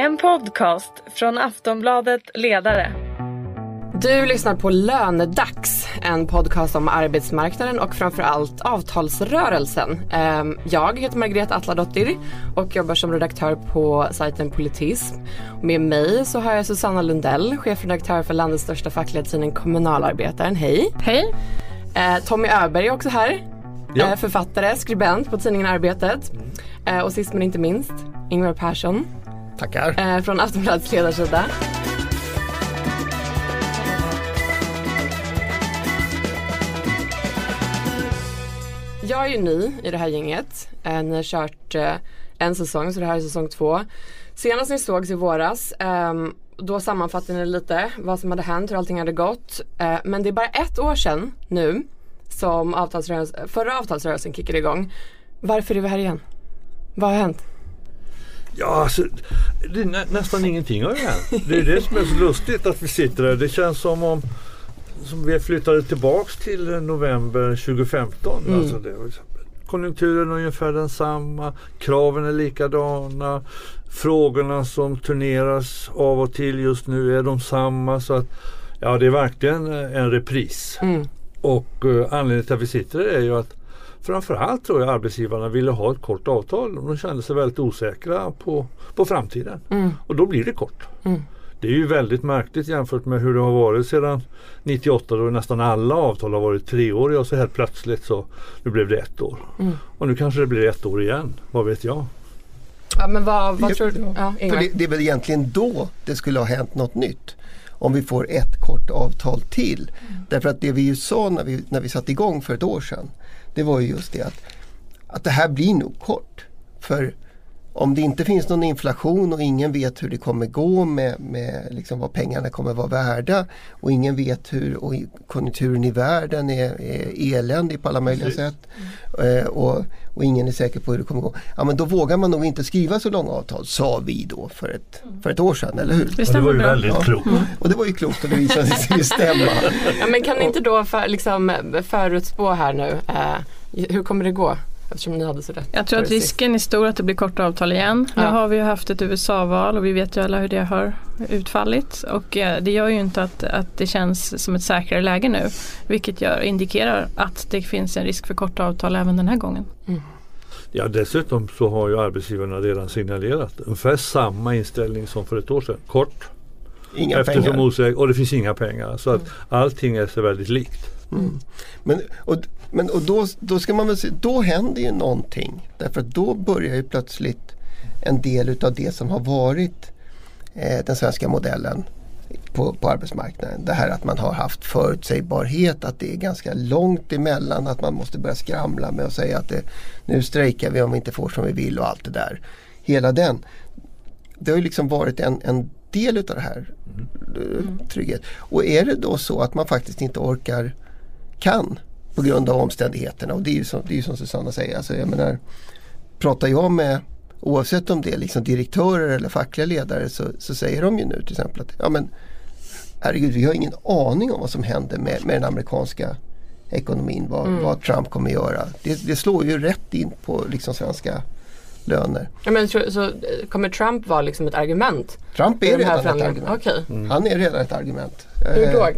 En podcast från Aftonbladet Ledare. Du lyssnar på Lönedags, en podcast om arbetsmarknaden och framförallt avtalsrörelsen. Ehm, jag heter Margrethe Atladottir och jobbar som redaktör på sajten Politism. Med mig så har jag Susanna Lundell, chefredaktör för landets största fackliga tidning Kommunalarbetaren. Hej! Hej! Eh, Tommy Öberg är också här. Ja. Eh, författare, skribent på tidningen Arbetet. Eh, och sist men inte minst, Ingvar Persson Tackar. eh, från Aftonbladets ledarsida. Jag är ju ny i det här gänget. Eh, Ni har kört eh, en säsong så det här är säsong två. Senast ni sågs i våras ehm, då sammanfattade ni lite vad som hade hänt, hur allting hade gått. Eh, men det är bara ett år sedan nu som avtalsrörelsen, förra avtalsrörelsen kickade igång. Varför är vi här igen? Vad har hänt? Ja, alltså, det är nä nästan ingenting har ju hänt. Det är det som är så lustigt att vi sitter här. Det känns som om som vi flyttade tillbaks till november 2015. Mm. Alltså det, konjunkturen är ungefär densamma. Kraven är likadana. Frågorna som turneras av och till just nu är de samma. Så att, ja, det är verkligen en repris. Mm. Och eh, anledningen till att vi sitter här är ju att framförallt tror jag arbetsgivarna ville ha ett kort avtal. De kände sig väldigt osäkra på, på framtiden. Mm. Och då blir det kort. Mm. Det är ju väldigt märkligt jämfört med hur det har varit sedan 98 då nästan alla avtal har varit treåriga och så helt plötsligt så nu blev det ett år. Mm. Och nu kanske det blir ett år igen. Vad vet jag? Ja men vad, vad tror du? Ja, För det, det är väl egentligen då det skulle ha hänt något nytt. Om vi får ett kort avtal till. Därför att det vi ju sa när vi, när vi satte igång för ett år sedan. Det var ju just det att, att det här blir nog kort. För om det inte finns någon inflation och ingen vet hur det kommer gå med, med liksom vad pengarna kommer vara värda och ingen vet hur och i- konjunkturen i världen är, är eländig på alla möjliga Precis. sätt eh, och, och ingen är säker på hur det kommer gå. Ja men då vågar man nog inte skriva så långa avtal sa vi då för ett, för ett år sedan, eller hur? Det det var ju bra. väldigt Ja. klokt. Och det var ju klokt och det visade sig stämma. Ja, men kan ni inte då för, liksom, förutspå här nu, eh, hur kommer det gå? Eftersom ni hade så rätt. Jag tror att risken är stor att det blir korta avtal igen. Nu Ja. har vi ju haft ett USA-val och vi vet ju alla hur det har utfallit. Och eh, det gör ju inte att, att det känns som ett säkrare läge nu. Vilket gör, indikerar att det finns en risk för korta avtal även den här gången. Ja, dessutom så har ju arbetsgivarna redan signalerat ungefär samma inställning som för ett år sedan. Kort, Inga eftersom pengar. osäker, och det finns inga pengar. Så att allting är så väldigt likt. Mm. Men, och, men, och då, då ska man väl se, då händer ju någonting. Därför att då börjar ju plötsligt en del utav det som har varit eh, den svenska modellen på, på arbetsmarknaden. Det här att man har haft förutsägbarhet, att det är ganska långt emellan, att man måste börja skramla med att säga att det, nu strejkar vi om vi inte får som vi vill och allt det där. Hela den. Det har ju liksom varit en, en del utav det här eh, trygghet. Och är det då så att man faktiskt inte orkar, kan på grund av omständigheterna och det är ju som, det är som Susanna säger, alltså jag menar pratar jag med oavsett om det är liksom direktörer eller fackliga ledare så, så säger de ju nu till exempel att ja men herregud vi har ingen aning om vad som händer med, med den amerikanska ekonomin, vad, vad Trump kommer göra. Det, det slår ju rätt in på liksom svenska löner. Ja, men, så, så eh, kommer Trump vara liksom ett argument? Trump är redan ett argument. Okej, Han är redan ett argument. hur Eh, då?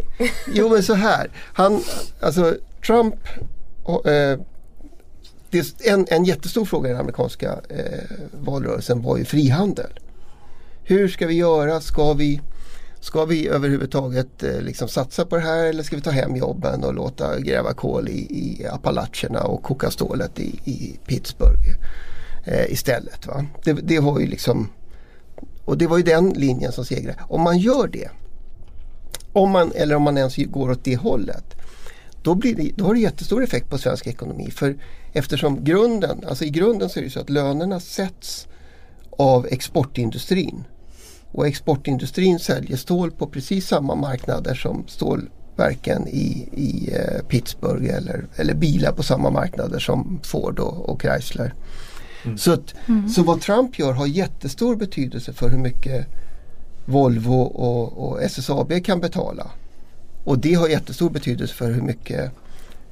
Jo men så här. Han, alltså Trump och, eh, det en, en jättestor fråga i den amerikanska eh, valrörelsen var ju frihandel. Hur ska vi göra? Ska vi, ska vi överhuvudtaget eh, liksom satsa på det här eller ska vi ta hem jobben och låta gräva kol i, i Appalacherna och koka stålet i, i Pittsburgh eh, istället? Va? Det, det var ju liksom och det var ju den linjen som segrade. Om man gör det om man, eller om man ens går åt det hållet då, blir det, då har det jättestor effekt på svensk ekonomi. För eftersom grunden, alltså i grunden så är det så att lönerna sätts av exportindustrin. Och exportindustrin säljer stål på precis samma marknader som stålverken i, i eh, Pittsburgh eller, eller bilar på samma marknader som Ford och, och Chrysler. Så, att, så vad Trump gör har jättestor betydelse för hur mycket Volvo och, och SSAB kan betala. Och det har jättestor betydelse för hur mycket,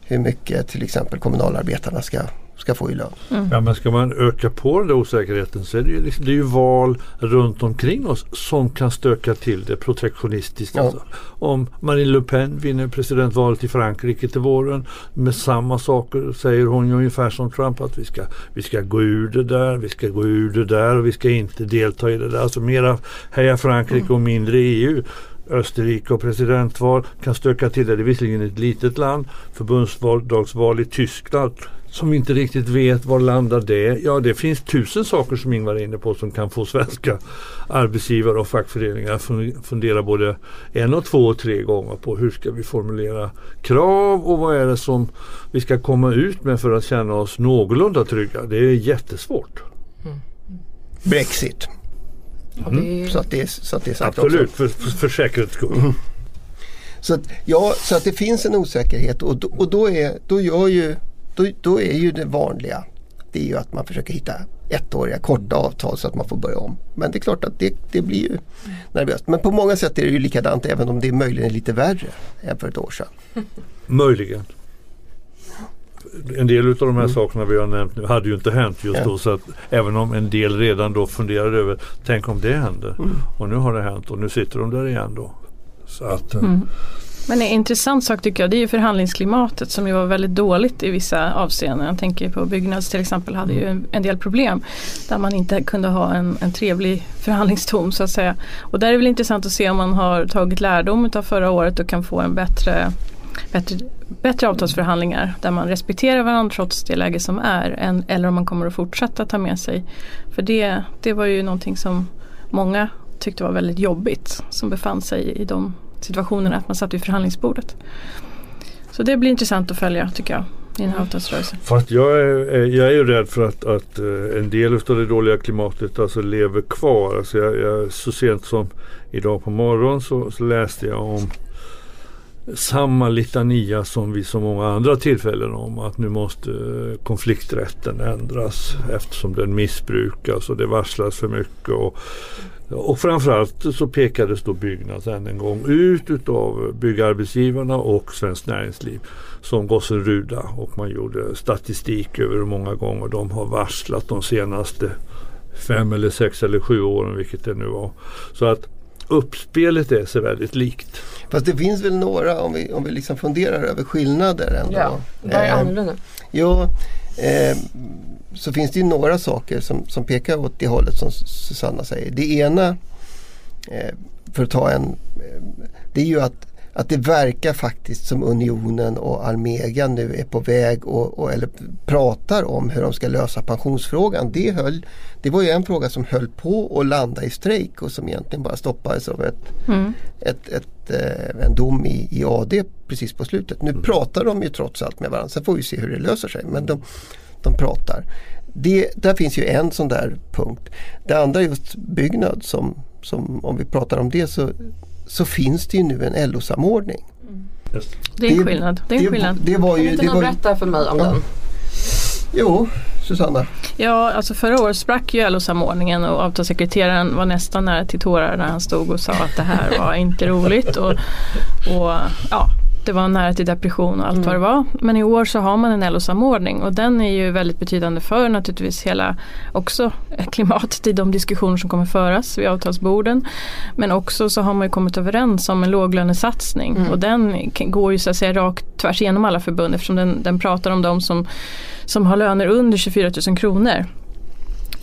hur mycket till exempel kommunalarbetarna ska, ska få i lön. Ja men ska man öka på den där osäkerheten så är det ju, liksom, det är ju val runt omkring oss som kan stöka till det protektionistiskt. Ja. Alltså, om Marine Le Pen vinner presidentvalet i Frankrike till våren med samma saker säger hon ju ungefär som Trump att vi ska, vi ska gå ur det där, vi ska gå ur det där och vi ska inte delta i det där. Alltså mera heja Frankrike och mindre EU. Österrike och presidentval kan stöka till det. Det är visserligen ett litet land. Förbundsdagsval i Tyskland som vi inte riktigt vet var landar det. Ja det finns tusen saker som Ingvar är inne på som kan få svenska arbetsgivare och fackföreningar att fun- fundera både en och två och tre gånger på hur ska vi formulera krav och vad är det som vi ska komma ut med för att känna oss någorlunda trygga. Det är jättesvårt. Brexit. Är, Så att det är, så att det är sagt Absolut, också. för, för, för säkerhets skull. Så att, ja, så att det finns en osäkerhet och, då, och då, är, då, gör ju, då, då är ju det vanliga det är ju att man försöker hitta ettåriga korta avtal så att man får börja om. Men det är klart att det, det blir ju nervöst. Men på många sätt är det ju likadant även om det möjligen är lite värre än för ett år sedan. Möjligen. En del av de här sakerna vi har nämnt nu hade ju inte hänt just då. Så att även om en del redan då funderade över, tänk om det händer. Och nu har det hänt och nu sitter de där igen då. Så att, eh, Men en intressant sak tycker jag det är ju förhandlingsklimatet som ju var väldigt dåligt i vissa avseenden. Jag tänker på Byggnads till exempel hade ju en, en del problem där man inte kunde ha en, en trevlig förhandlingston så att säga. Och där är det väl intressant att se om man har tagit lärdom av förra året och kan få en bättre Bättre, bättre avtalsförhandlingar där man respekterar varandra trots det läge som är än, eller om man kommer att fortsätta ta med sig. För det, det var ju någonting som många tyckte var väldigt jobbigt som befann sig i de situationerna att man satt vid förhandlingsbordet. Så det blir intressant att följa tycker jag i den här avtalsrörelsen. Fast jag är, är- jag är ju rädd för att, att eh, en del av det dåliga klimatet alltså lever kvar. Alltså jag, jag, så sent som idag på morgonen så, så läste jag om samma litania som vid så många andra tillfällen om att nu måste eh, konflikträtten ändras eftersom den missbrukas och det varslas för mycket. Och, och framförallt så pekades då Byggnads än en gång ut utav byggarbetsgivarna och Svenskt Näringsliv som gossen Ruda och man gjorde statistik över hur många gånger de har varslat de senaste fem eller sex eller sju åren vilket det nu var. Så att uppspelet är sig väldigt likt. Fast det finns väl några om vi, om vi liksom funderar över skillnader ändå. ja, vad är Eh, annorlunda? Jo, eh, så finns det ju några saker som, som pekar åt det hållet som Susanna säger. Det ena, eh, för att ta en, eh, det är ju att, att det verkar faktiskt som Unionen och Almega nu är på väg och, och, eller pratar om hur de ska lösa pensionsfrågan. Det, höll, det var ju en fråga som höll på att landa i strejk och som egentligen bara stoppades av ett Mm. ett, ett, eh, en dom i, i AD precis på slutet. Nu pratar de ju trots allt med varandra. Sen får vi se hur det löser sig. Men de, de pratar. Det, där finns ju en sån där punkt. Det andra är just byggnad som, som om vi pratar om det så, så finns det ju nu en LO-samordning. Det är en Det- skillnad. Det är en skillnad. det var Kan ju, inte det någon var berätta för mig om Ja. den? Jo, Susanna. Ja, alltså förra året sprack ju LO-samordningen och avtalssekreteraren var nästan nära till tårar när han stod och sa att det här var inte roligt. Och, och ja, det var nära till depression och allt vad det var. Men i år så har man en LO-samordning och den är ju väldigt betydande för naturligtvis hela också klimatet i de diskussioner som kommer föras vid avtalsborden. Men också så har man ju kommit överens om en låglönesatsning och den går ju så att säga rakt tvärs igenom alla förbund eftersom den, den pratar om de som, som har löner under 24 000 kronor.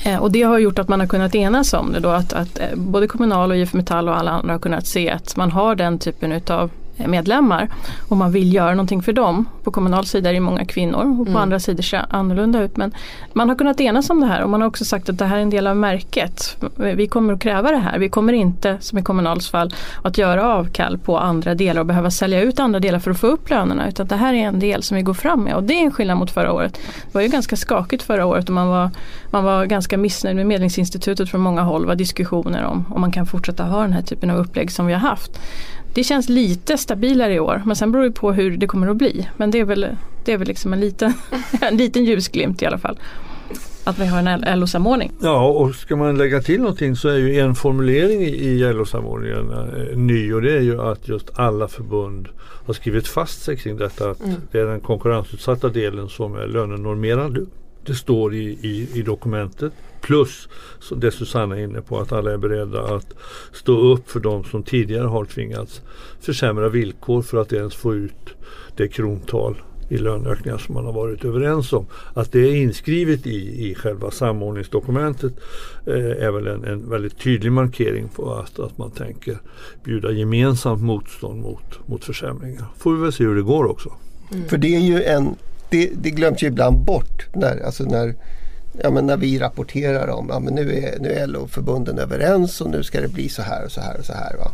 Eh, och det har gjort att man har kunnat enas om det då att, att eh, både Kommunal och IF Metall och alla andra har kunnat se att man har den typen utav medlemmar och man vill göra någonting för dem. På kommunal sida är det många kvinnor och på andra sidor ser det annorlunda ut. Men man har kunnat enas om det här och man har också sagt att det här är en del av märket. Vi kommer att kräva det här. Vi kommer inte, som i Kommunals fall, att göra avkall på andra delar och behöva sälja ut andra delar för att få upp lönerna. Utan det här är en del som vi går fram med och det är en skillnad mot förra året. Det var ju ganska skakigt förra året och man var, man var ganska missnöjd med Medlingsinstitutet från många håll. Det var diskussioner om om man kan fortsätta ha den här typen av upplägg som vi har haft. Det känns lite stabilare i år men sen beror det på hur det kommer att bli. Men det är väl, det är väl liksom en liten, en liten ljusglimt i alla fall. Att vi har en LO-samordning. Ja, och ska man lägga till någonting så är ju en formulering i- LO-samordningen eh, ny och det är ju att just alla förbund har skrivit fast sig kring detta att det är den konkurrensutsatta delen som är lönenormerande det står i, i, i dokumentet. Plus det Susanna är inne på att alla är beredda att stå upp för de som tidigare har tvingats försämra villkor för att ens få ut det krontal i löneökningar som man har varit överens om. Att det är inskrivet i, i själva samordningsdokumentet eh, är väl en, en väldigt tydlig markering på att, att man tänker bjuda gemensamt motstånd mot, mot försämringar. Får vi väl se hur det går också. För det är ju en, det, det glöms ju ibland bort när, alltså när, ja, men när vi rapporterar om att ja, nu är, nu är LO-förbunden överens och nu ska det bli så här och så här och så här. Va?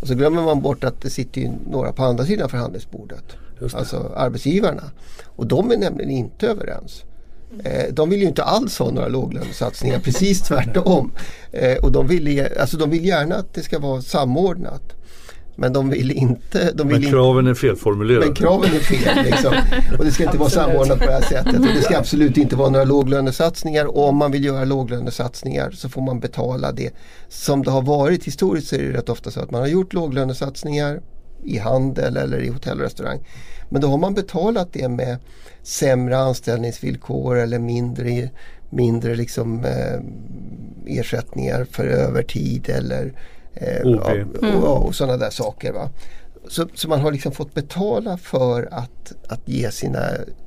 Och så glömmer man bort att det sitter några på andra sidan förhandlingsbordet. Alltså arbetsgivarna. Och de är nämligen inte överens. Eh, de vill ju inte alls ha några låglönesatsningar, precis tvärtom. Eh, och de vill, alltså de vill gärna att det ska vara samordnat. Men de vill inte... De vill Men inte kraven är felformulerade. men kraven är fel. Liksom. Och det ska inte vara samordnat på det här sättet. Och det ska absolut inte vara några låglönesatsningar. Och om man vill göra låglönesatsningar så får man betala det. Som det har varit historiskt så är det rätt ofta så att man har gjort låglönesatsningar i handel eller i hotell och restaurang. Men då har man betalat det med sämre anställningsvillkor eller mindre, mindre liksom, eh, ersättningar för övertid eller eh, OB. ja, och, och sådana där saker. Va? Så, så man har liksom fått betala för att, att ge sina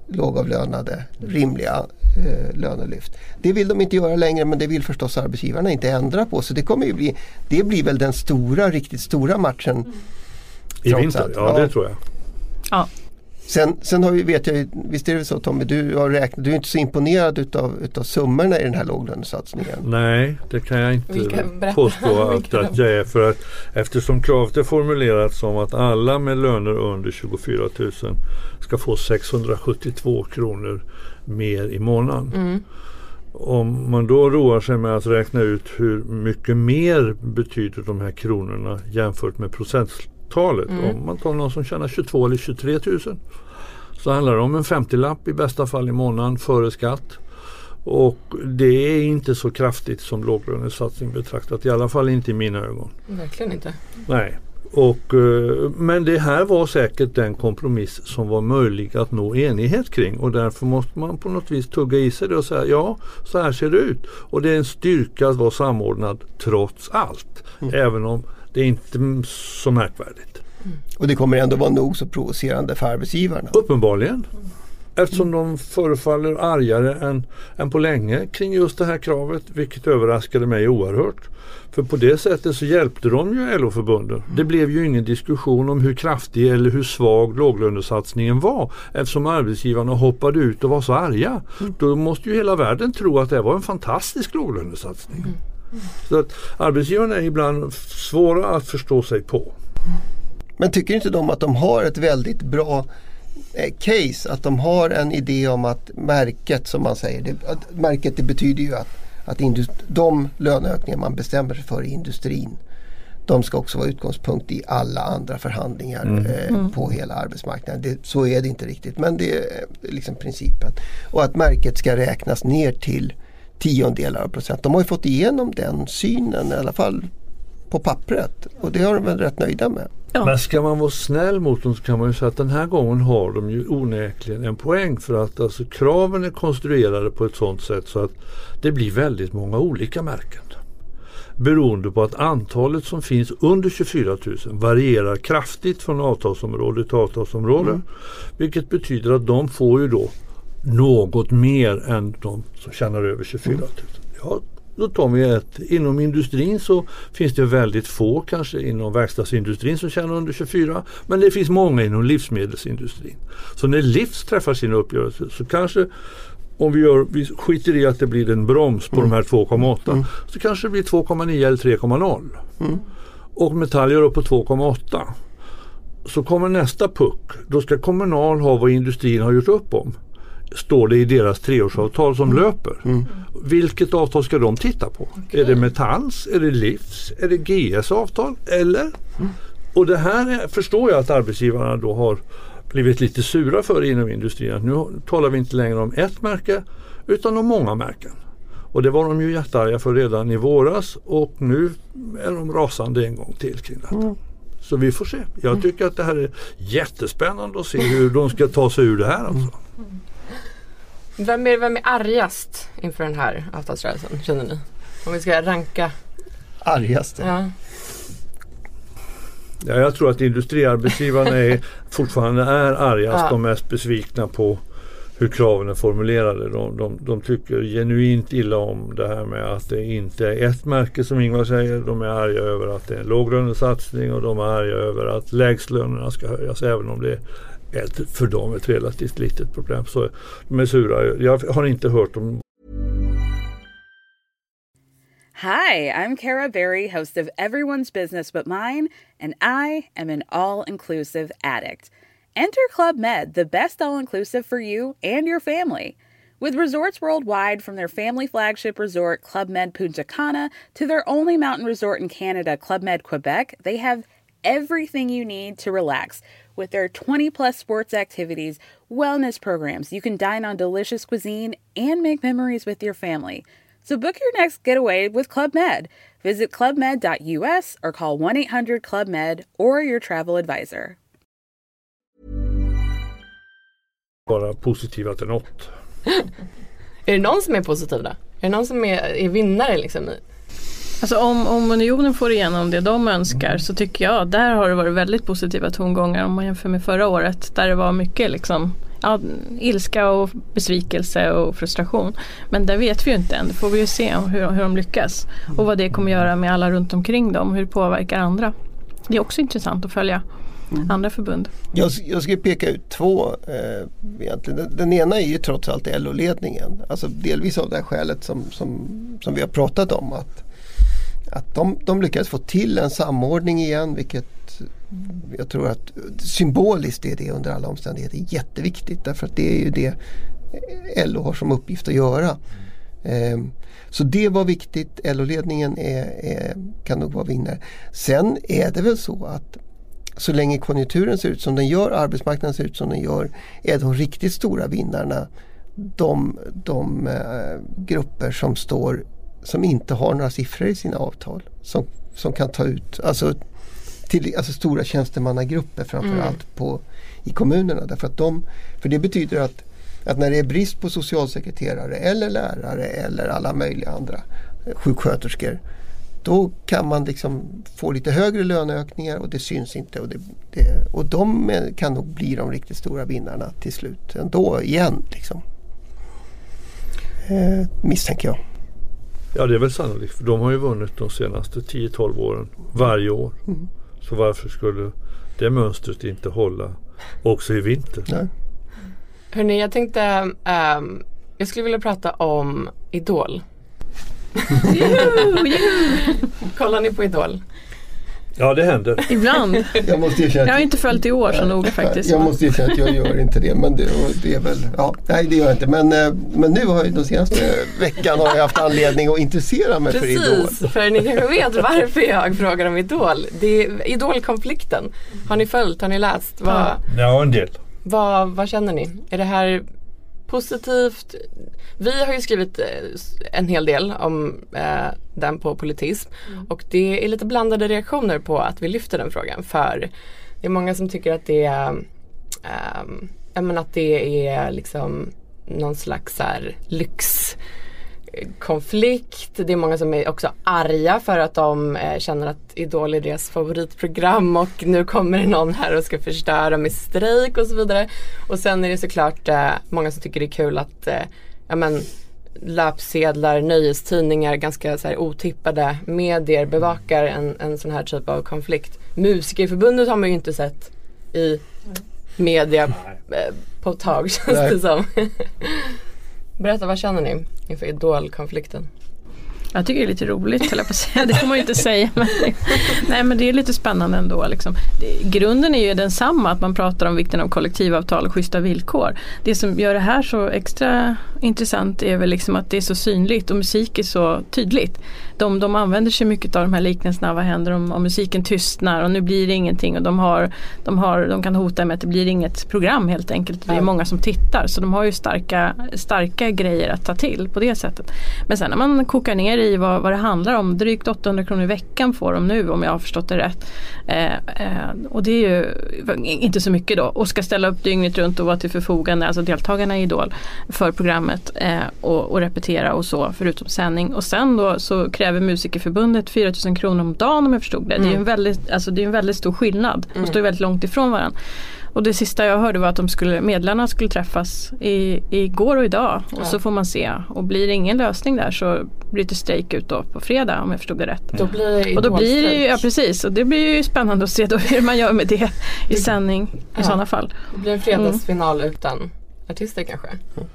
lågavlönade rimliga eh, lönelyft. Det vill de inte göra längre men det vill förstås arbetsgivarna inte ändra på. Så det kommer ju bli, det blir väl den stora, riktigt stora matchen. I trots vinter, ja, Ja. det tror jag. Ja, Sen, sen har vi, vet jag visst är det så Tommy, du har räknat, du är inte så imponerad utav, utav summorna i den här låglönesatsningen. Nej, det kan jag inte Vilka- påstå att, att jag är. För att eftersom kravet är formulerat som att alla med löner under 24 000 ska få 672 kronor mer i månaden. Mm. Om man då roar sig med att räkna ut hur mycket mer betyder de här kronorna jämfört med procenttalet. Om man tar någon som tjänar 22 eller 23 000 så handlar det om en 50-lapp i bästa fall i månaden före skatt. Och det är inte så kraftigt som låglönesatsning betraktat. I alla fall inte i mina ögon. Verkligen inte. Nej. Och, eh, men det här var säkert den kompromiss som var möjlig att nå enighet kring och därför måste man på något vis tugga i sig det och säga ja, så här ser det ut. Och det är en styrka att vara samordnad trots allt. Även om det är inte så märkvärdigt. Och det kommer ändå vara nog så provocerande för arbetsgivarna. Uppenbarligen. Eftersom de förefaller argare än, än på länge kring just det här kravet, vilket överraskade mig oerhört. För på det sättet så hjälpte de ju LO-förbunden. Det blev ju ingen diskussion om hur kraftig eller hur svag låglönesatsningen var eftersom arbetsgivarna hoppade ut och var så arga. Då måste ju hela världen tro att det var en fantastisk låglönesatsning. Så att arbetsgivarna är ibland svåra att förstå sig på. Men tycker inte de att de har ett väldigt bra eh, case? Att de har en idé om att märket som man säger, det, att märket det betyder ju att, att de löneökningar man bestämmer sig för i industrin de ska också vara utgångspunkt i alla andra förhandlingar eh, på hela arbetsmarknaden. Det, så är det inte riktigt men det är liksom principen. Och att märket ska räknas ner till tiondelar av procent. De har ju fått igenom den synen i alla fall på pappret och det har de väl rätt nöjda med. Ja. Men ska man vara snäll mot dem så kan man ju säga att den här gången har de ju onekligen en poäng för att alltså, kraven är konstruerade på ett sådant sätt så att det blir väldigt många olika märken. Beroende på att antalet som finns under 24 000 varierar kraftigt från avtalsområde till avtalsområde. Vilket betyder att de får ju då något mer än de som tjänar över 24 000. Ja, då tar vi ett. Inom industrin så finns det väldigt få kanske inom verkstadsindustrin som tjänar under 24. Men det finns många inom livsmedelsindustrin. Så när Livs träffar sina uppgörelser så kanske om vi, gör, vi skiter i att det blir en broms på de här 2,8 så kanske det blir 2,9 eller 3,0. Och Metall gör upp på 2,8. Så kommer nästa puck. Då ska Kommunal ha vad industrin har gjort upp om. Står det i deras treårsavtal som löper. Vilket avtal ska de titta på? Är det Metalls? Är det Livs? Är det GS avtal? Eller? Och det här är, förstår jag att arbetsgivarna då har blivit lite sura för inom industrin. Att nu talar vi inte längre om ett märke utan om många märken. Och det var de ju jättearga för redan i våras och nu är de rasande en gång till kring detta. Så vi får se. Jag tycker att det här är jättespännande att se hur de ska ta sig ur det här. Alltså. Vem är, vem är argast inför den här avtalsrörelsen känner ni? Om vi ska ranka. Argaste. Ja. Ja, jag tror att industriarbetsgivarna är, fortfarande är argast Ja. och mest besvikna på hur kraven är formulerade. De, de, de tycker genuint illa om det här med att det inte är ett märke som Ingvar säger. De är arga över att det är en låglönesatsning och de är arga över att lägstlönerna ska höjas även om det är ett, för dem ett relativt litet problem. Så de är sura. Jag har inte hört Hi, I'm Kara Berry, host of Everyone's Business But Mine, and I am an all inclusive addict. Enter Club Med, the best all inclusive for you and your family. With resorts worldwide, from their family flagship resort, Club Med Punta Cana, to their only mountain resort in Canada, Club Med Quebec, they have everything you need to relax. With their 20 plus sports activities, wellness programs, you can dine on delicious cuisine and make memories with your family. So book your next getaway with Club Med. Visit clubmed.us or call 1 800 Club Med or your travel advisor. vara positiva till något. Är det någon som är positiv då? Är det någon som är, är vinnare liksom? Alltså om, om Unionen får igenom det de önskar så tycker jag där har det varit väldigt positiva tongångar om man jämför med förra året där det var mycket liksom ja, ilska och besvikelse och frustration. Men det vet vi ju inte än, det får vi ju se hur, hur de lyckas och vad det kommer göra med alla runt omkring dem, hur det påverkar andra. Det är också intressant att följa andra förbund. Jag, jag skulle peka ut två eh, egentligen. Den, den ena är ju trots allt LO-ledningen. Alltså delvis av det här skälet som, som, som vi har pratat om. Att, att de, de lyckades få till en samordning igen vilket jag tror att symboliskt är det under alla omständigheter jätteviktigt. Därför att det är ju det LO har som uppgift att göra. Ehm, så det var viktigt. LO-ledningen är, är, kan nog vara vinnare. Sen är det väl så att så länge konjunkturen ser ut som den gör, arbetsmarknaden ser ut som den gör, är de riktigt stora vinnarna de, de eh, grupper som står som inte har några siffror i sina avtal. Som, som kan ta ut, alltså, till, alltså stora tjänstemannagrupper framförallt på, i kommunerna. Därför att de, för det betyder att, att när det är brist på socialsekreterare eller lärare eller alla möjliga andra eh, sjuksköterskor då kan man liksom få lite högre löneökningar och det syns inte. Och, det, det, och de kan nog bli de riktigt stora vinnarna till slut ändå igen. Liksom. Eh, misstänker jag. Ja det är väl sannolikt för de har ju vunnit de senaste 10-12 åren varje år. Så varför skulle det mönstret inte hålla också i vinter? Nej. Hörni, jag tänkte, ehm, jag skulle vilja prata om Idol. Kollar ni på Idol? Ja det händer. Ibland. Jag måste erkänna Jag har inte följt i år så noga faktiskt. Jag måste erkänna att jag gör inte det. Men det, det är väl, ja, nej det gör jag inte. Men, eh, men nu har jag den senaste veckan har jag haft anledning att intressera mig för Idol. Precis, för ni kanske vet varför jag frågar om Idol. Det är Idolkonflikten. Har ni följt, har ni läst? Vad, Ja en del. vad, vad känner ni? Är det här positivt? Vi har ju skrivit eh, en hel del om eh, den på politism. Och det är lite blandade reaktioner på att vi lyfter den frågan. För det är många som tycker att det är jag menar att det är liksom någon slags här lyx konflikt. Det är många som är också arga för att de eh, känner att Idol är deras favoritprogram och nu kommer det någon här och ska förstöra med strejk och så vidare. Och sen är det såklart eh, många som tycker det är kul att eh, ja, men, löpsedlar, nöjestidningar, ganska så här, otippade medier bevakar en, en sån här typ av konflikt. Musikerförbundet har man ju inte sett i media på ett tag känns Nej. det som. Berätta, vad känner ni inför idolkonflikten? Jag tycker det är lite roligt höll jag på att säga. Det får man ju inte säga. Men, nej men det är lite spännande ändå. Liksom. Det, grunden är ju densamma, att man pratar om vikten av kollektivavtal och schyssta villkor. Det som gör det här så extra intressant är väl liksom att det är så synligt och musik är så tydligt. De, de använder sig mycket av de här liknelserna, vad händer om, om musiken tystnar och nu blir det ingenting och de, har, de, har, de kan hota med att det blir inget program helt enkelt. Det är många som tittar så de har ju starka, starka grejer att ta till på det sättet. Men sen när man kokar ner i vad, vad det handlar om. Drygt 800 kronor i veckan får de nu om jag har förstått det rätt. Eh, eh, och det är ju inte så mycket då och ska ställa upp dygnet runt och vara till förfogande, alltså deltagarna i Idol för programmet eh, och, och, repetera och så förutom sändning. Och sen då så kräver Musikerförbundet 4000 kronor om dagen om jag förstod det. Mm. Det är ju en väldigt, alltså det är en väldigt stor skillnad. De mm. står väldigt långt ifrån varandra. Och det sista jag hörde var att de skulle, medlarna skulle träffas i, igår och idag och ja. så får man se. Och blir det ingen lösning där så blir det strejk ut då på fredag om jag förstod det rätt. Då blir det och då blir det ju, ja precis, och det blir ju spännande att se då hur man gör med det i sändning ja. i sådana fall. Det blir en fredagsfinal mm. utan artister kanske? Mm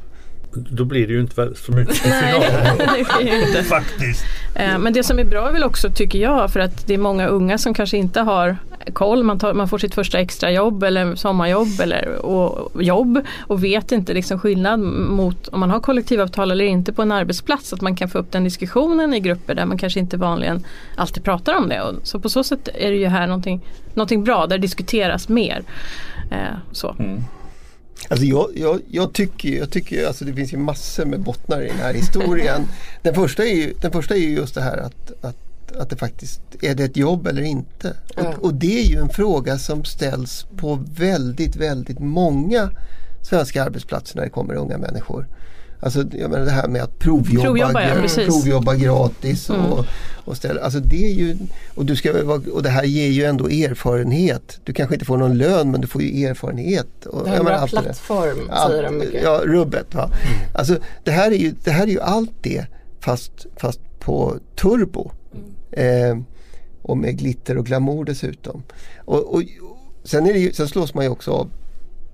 då blir det ju inte så mycket final. Nej, Faktiskt. Eh, men det som är bra är väl också tycker jag för att det är många unga som kanske inte har koll. Man, tar, man får sitt första extrajobb eller sommarjobb eller och, jobb och vet inte liksom skillnad mot om man har kollektivavtal eller inte på en arbetsplats. Att man kan få upp den diskussionen i grupper där man kanske inte vanligen alltid pratar om det. Och så på så sätt är det ju här någonting, någonting bra där det diskuteras mer. Eh, så. Mm. Alltså jag, jag, jag, tycker, jag tycker alltså det finns ju massor med bottnar i den här historien. den, första är ju, den första är ju just det här att, att, att det faktiskt, är det ett jobb eller inte? Och, och det är ju en fråga som ställs på väldigt, väldigt många svenska arbetsplatser när det kommer unga människor. Alltså jag menar det här med att provjobba, provjobba, ja, provjobba gratis. Mm. Och, och, ställa, alltså det är ju, och, du ska, och det här ger ju ändå erfarenhet. Du kanske inte får någon lön men du får ju erfarenhet. Och, det är en bra plattform det. säger de mycket. Ja, rubbet. Va? Mm. Alltså, det, här är ju, det här är ju allt det fast, fast på turbo. Eh, och med glitter och glamour dessutom. Och, och, sen, är det ju, sen slås man ju också av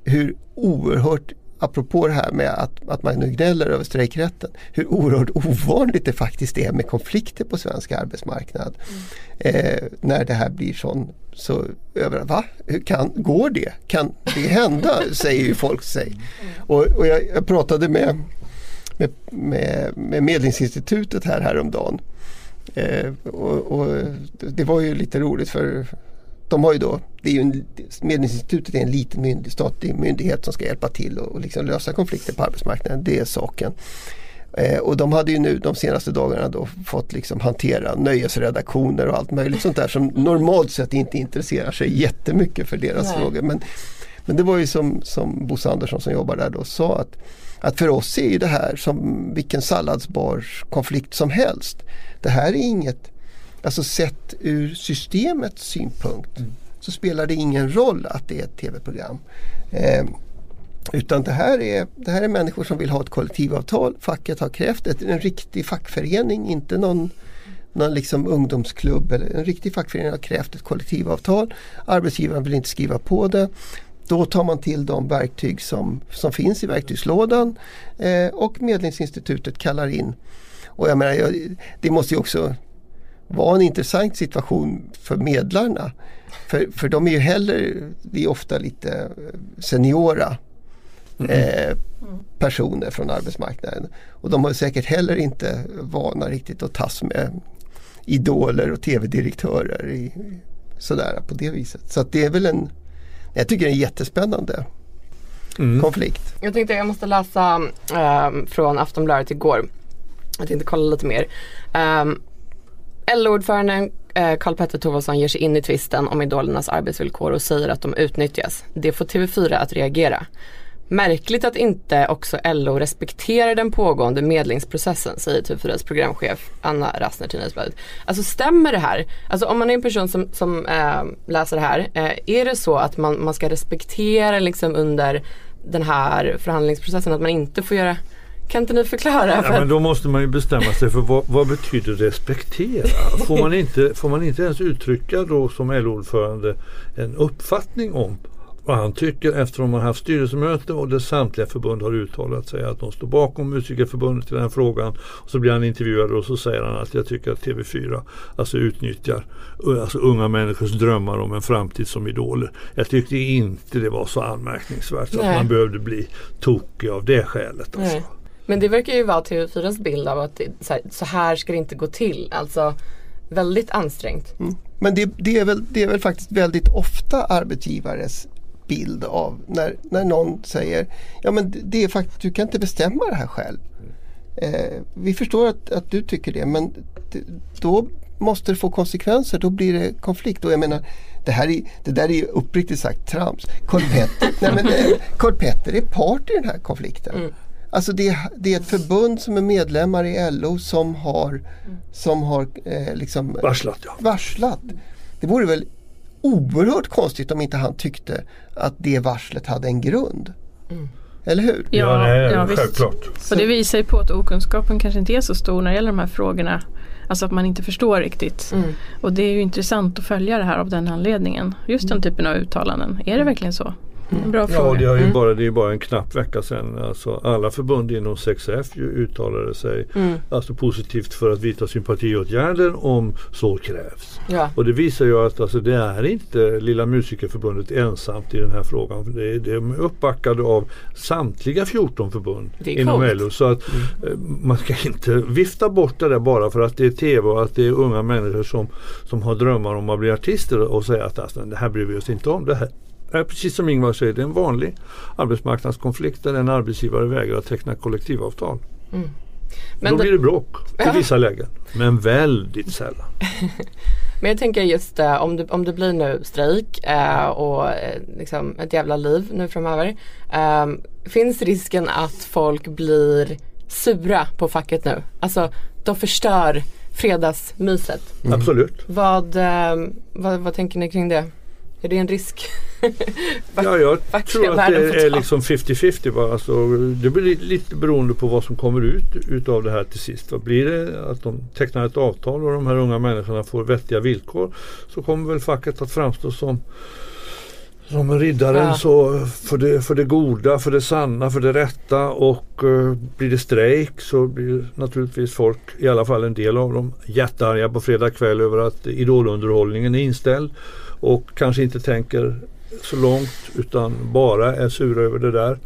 hur oerhört apropå det här med att, att man nu gnäller över strejkrätten, hur oerhört ovanligt det faktiskt är med konflikter på svensk arbetsmarknad. Mm. Eh, när det här blir sån, så över, va? Hur kan, går det? Kan det hända? säger ju folk sig. Mm. Och, och jag, jag, pratade med, med, med, med Medlingsinstitutet här häromdagen. Eh, och, och det var ju lite roligt för de har ju då, det är ju en, Medlingsinstitutet är en liten myndig, statlig myndighet som ska hjälpa till och, och liksom lösa konflikter på arbetsmarknaden. Det är saken. Eh, och de hade ju nu de senaste dagarna då fått liksom hantera nöjesredaktioner och allt möjligt sånt där som normalt sett inte intresserar sig jättemycket för deras Nej. frågor. Men, men det var ju som, som Bosse Andersson som jobbar där då sa att, att för oss är det här som vilken salladsbar konflikt som helst. Det här är inget Alltså sett ur systemets synpunkt mm. så spelar det ingen roll att det är ett tv-program. Eh, utan det här, är, det här är människor som vill ha ett kollektivavtal. Facket har krävt ett, en riktig fackförening, inte någon, någon liksom ungdomsklubb. Eller, en riktig fackförening har krävt ett kollektivavtal. Arbetsgivaren vill inte skriva på det. Då tar man till de verktyg som, som finns i verktygslådan eh, och Medlingsinstitutet kallar in. Och jag menar, jag, det måste ju också var en intressant situation för medlarna. För, för de är ju heller, det är ofta lite seniora mm. eh, personer från arbetsmarknaden. Och de har säkert heller inte vana riktigt att tas med idoler och tv-direktörer i, sådär på det viset. Så det är väl en, jag tycker det är en jättespännande mm. konflikt. Jag tänkte jag måste läsa äh, från Aftonbladet igår. Jag tänkte kolla lite mer. Ehm, um, LO-ordföranden eh, Karl-Petter Thorwaldsson ger sig in i tvisten om idolernas arbetsvillkor och säger att de utnyttjas. Det får TV4 att reagera. Märkligt att inte också LO respekterar den pågående medlingsprocessen säger TV4s programchef Anna Rassner till Nyhetsbladet. Alltså stämmer det här? Alltså om man är en person som, som äh, läser det här, äh, är det så att man, man ska respektera liksom under den här förhandlingsprocessen att man inte får göra kan inte ni förklara? Ja, men då måste man ju bestämma sig för vad, vad, betyder respektera? Får man, inte, får man inte ens uttrycka då som LO-ordförande en uppfattning om vad han tycker efter att man haft styrelsemöte och där samtliga förbund har uttalat sig att de står bakom Musikerförbundet i den här frågan. Och så blir han intervjuad och så säger han att jag tycker att TV4 alltså utnyttjar alltså unga människors drömmar om en framtid som idoler. Jag tyckte inte det var så anmärkningsvärt så att man behövde bli tokig av det skälet. Alltså. Men det verkar ju vara TV4s bild av att så, här, så, här, ska det inte gå till. Alltså väldigt ansträngt. Mm. Men det, det, är väl, det är väl faktiskt väldigt ofta arbetsgivares bild av när, när någon säger ja men det är faktiskt, du kan inte bestämma det här själv. Eh, vi förstår att, att du tycker det men det, då måste det få konsekvenser. Då blir det konflikt. Och jag menar, det, här är, det där är uppriktigt sagt trams. Carl Petter, nej men, eh, Carl Petter är part i den här konflikten. Mm. Alltså det, det är ett förbund som är medlemmar i LO som har, som har eh, liksom Varslat ja. varslat. Det vore väl oerhört konstigt om inte han tyckte att det varslet hade en grund. Eller hur? Ja, nej, ja, visst. självklart. Och det visar ju på att okunskapen kanske inte är så stor när det gäller de här frågorna. Alltså att man inte förstår riktigt. Mm. Och det är ju intressant att följa det här av den anledningen. Just den typen av uttalanden. Är det verkligen så? En bra Ja, fråga. det, har ju Mm. bara, det är bara en knapp vecka sedan. Alltså, alla förbund inom 6F ju uttalade sig Mm. alltså, positivt för att vidta sympatiåtgärder om så krävs. Ja. Och det visar ju att alltså, det är inte Lilla Musikerförbundet ensamt i den här frågan. Det är, det är uppbackade av samtliga 14 förbund är inom coolt. LO. Så att eh, man ska inte vifta bort det där bara för att det är tv och att det är unga människor som, som har drömmar om att bli artister och säga att alltså, det här bryr vi oss inte om. Det här är precis som Ingvar säger, det är en vanlig arbetsmarknadskonflikt där en arbetsgivare vägrar att teckna kollektivavtal. Men, Då det, blir det bråk i Ja. vissa lägen. Men väldigt sällan. men jag tänker just eh, om, det, om det blir nu strejk eh, och eh, liksom ett jävla liv nu framöver. Eh, finns risken att folk blir sura på facket nu? Alltså de förstör fredagsmyset. Absolut. Vad, eh, vad, vad tänker ni kring det? Är det en risk? Ja, jag tror att det är liksom 50-50. va. Alltså, det blir li- lite beroende på vad som kommer ut utav det här till sist. va. Blir det att de tecknar ett avtal och de här unga människorna får vettiga villkor så kommer väl facket att framstå som som riddaren Ja. så för det, för det goda, för det sanna, för det rätta och eh, blir det strejk så blir naturligtvis folk, i alla fall en del av dem, jättearga på fredag kväll över att idolunderhållningen är inställd och kanske inte tänker så långt utan bara är sura över det där.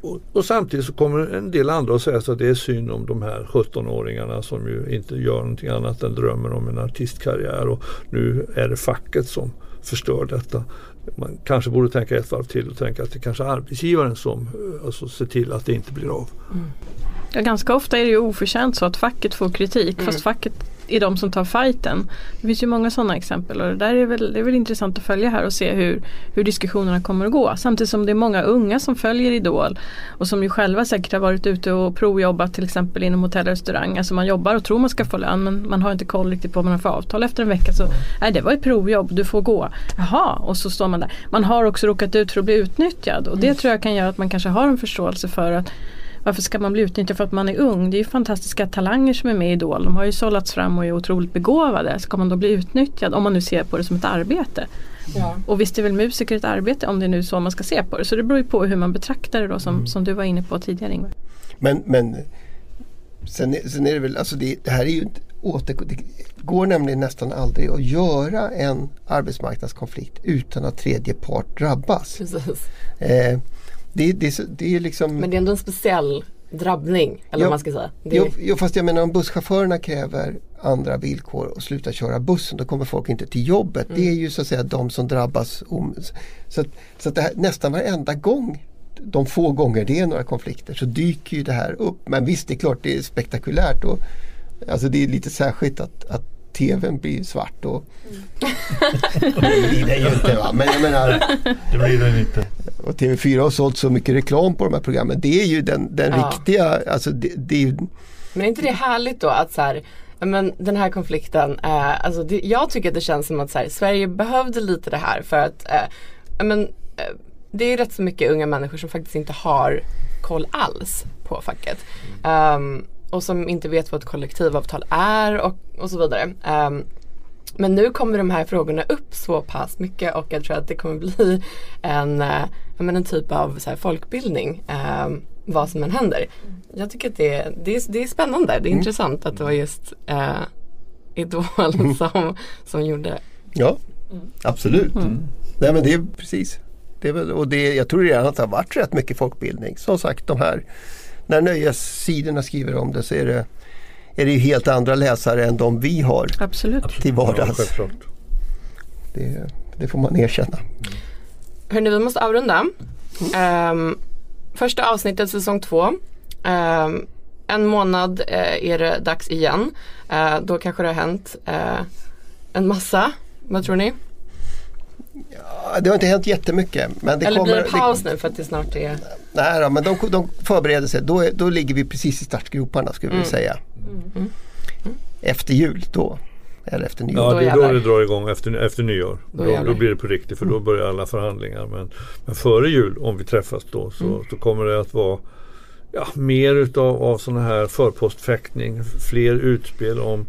Och, och samtidigt så kommer en del andra att säga så att det är synd om de här 17-åringarna som ju inte gör någonting annat än drömmer om en artistkarriär och nu är det facket som förstör detta. Man kanske borde tänka ett varv till och tänka att det kanske är arbetsgivaren som eh, alltså, ser till att det inte blir av. Ja, ganska ofta är det ju oförtjänt så att facket får kritik Mm. fast facket är de som tar fighten. Det finns ju många sådana exempel och det där är väl, det är väl intressant att följa här och se hur, hur diskussionerna kommer att gå. Samtidigt som det är många unga som följer Idol och som ju själva säkert har varit ute och provjobbat till exempel inom hotell och restaurang. Alltså man jobbar och tror man ska få lön men man har inte koll riktigt på vad man har för avtal efter en vecka. Så nej det var ett provjobb, du får gå. Jaha, och så står man där. Man har också råkat ut för att bli utnyttjad och det tror jag kan göra att man kanske har en förståelse för att varför ska man bli utnyttjad för att man är ung? Det är ju fantastiska talanger som är med i Idol. De har ju sållats fram och är otroligt begåvade. Ska man då bli utnyttjad om man nu ser på det som ett arbete? Ja. Och visst är väl musiker ett arbete om det är nu så man ska se på det. Så det beror ju på hur man betraktar det då som, som du var inne på tidigare Ingvar. Men, men sen, sen är det väl, alltså det, det här är ju åter, det går nämligen nästan aldrig att göra en arbetsmarknadskonflikt utan att tredje part drabbas. Precis. Eh, det, det, det är liksom Men det är ändå en speciell drabbning. Eller Ja. man ska säga. Det, Jo, jo, fast jag menar om busschaufförerna kräver andra villkor och slutar köra bussen då kommer folk inte till jobbet. Det är ju så att säga de som drabbas. Om, så så att det här, nästan varenda gång, de få gånger det är några konflikter så dyker ju det här upp. Men visst, det är klart det är spektakulärt. Och, alltså det är lite särskilt att, att tvn blir svart. Och, det blir det ju inte va. Men jag menar, Det blir den inte. och TV4 har sålt så mycket reklam på de här programmen. Det är ju den, den Ja. riktiga, alltså det, det är ju Men är inte det härligt då att så här, men den här konflikten, eh, alltså det, jag tycker att det känns som att så här, Sverige behövde lite det här för att eh, men, eh, det är rätt så mycket unga människor som faktiskt inte har koll alls på facket. Ehm, och som inte vet vad ett kollektivavtal är och, och så vidare. Ehm, men nu kommer de här frågorna upp så pass mycket och jag tror att det kommer bli en, men en typ av så här, folkbildning. ehm, vad som än händer. Jag tycker att det, är- det, är, det är spännande. Det är intressant att det var just eh, Idol som, som gjorde Ja, absolut. Nej men det är precis. Det är väl, och det, jag tror redan att det har varit rätt mycket folkbildning. Som sagt, de här, när nöjessidorna skriver om det så är det, är det ju helt andra läsare än de vi har Absolut. till Ja, vardags. självklart. det, det får man erkänna. Hörni, vi måste avrunda. Ehm, första avsnittet säsong två. Ehm, en månad eh, är det dags igen. Eh, då kanske det har hänt eh, en massa. Vad tror ni? Ja, Det har inte hänt jättemycket. Men det Eller kommer, blir det paus nu för att det snart är Nej då, men de, de förbereder sig. Då, då ligger vi precis i startgroparna skulle vi Mm. säga. Efter jul då. Eller efter nyår. Ja, Då det är då det drar igång efter, efter nyår. Då Då, då blir det på riktigt för då börjar alla förhandlingar. Men, men före jul, om vi träffas då, så, Mm. så kommer det att vara ja, mer utav av sådana här förpostfäktning. Fler utspel om,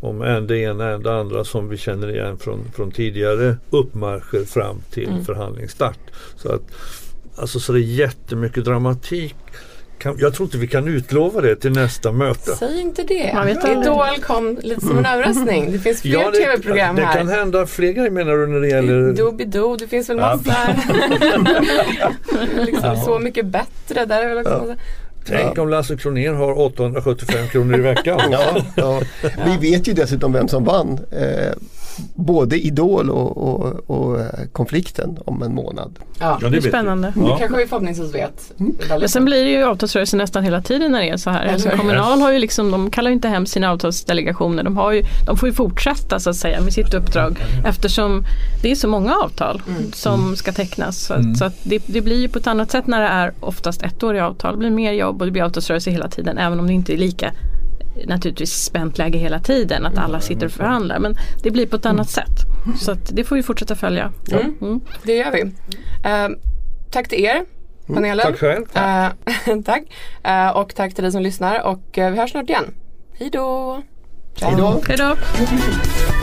om en det ena, en det andra som vi känner igen från, från tidigare uppmarscher fram till Mm. förhandlingsstart. Så att Alltså så det är jättemycket dramatik. Kan, jag tror inte vi kan utlova det till nästa möte. Säg inte det. Man vet. Idol kom lite som en överraskning. Det finns fler Ja, det, tv-program det här. kan hända fler grejer menar du när det gäller Doobidoo, det finns väl Ja. massa här. liksom Så mycket bättre. Där är väl också. Tänk om Lasse Kronér har 875 kronor i veckan. Ja, ja. Vi vet ju dessutom vem som vann. Eh, både Idol och, och, och eh, konflikten om en månad. Ja. Det är spännande. Det Ja. kanske vi förhoppningsvis vet. Väldigt Men sen blir det ju avtalsrörelse nästan hela tiden när det är så här. Alltså? Kommunal har ju liksom, de kallar ju inte hem sina avtalsdelegationer. De, har ju, de får ju fortsätta så att säga med sitt uppdrag eftersom det är så många avtal som ska tecknas. Så, att- så att det, det blir ju på ett annat sätt när det är oftast ettåriga avtal. Det blir mer jobb och det blir avtalsrörelse hela tiden även om det inte är lika naturligtvis spänt läge hela tiden att alla sitter och förhandlar. Men det blir på ett annat sätt. Så att det får vi fortsätta följa. Mm. Mm. Det gör vi. Eh, tack till er, panelen. Tack själv. Eh, tack. Eh, och tack till dig som lyssnar och vi hörs snart igen. Hej då! Ciao. Hej då! Hej då!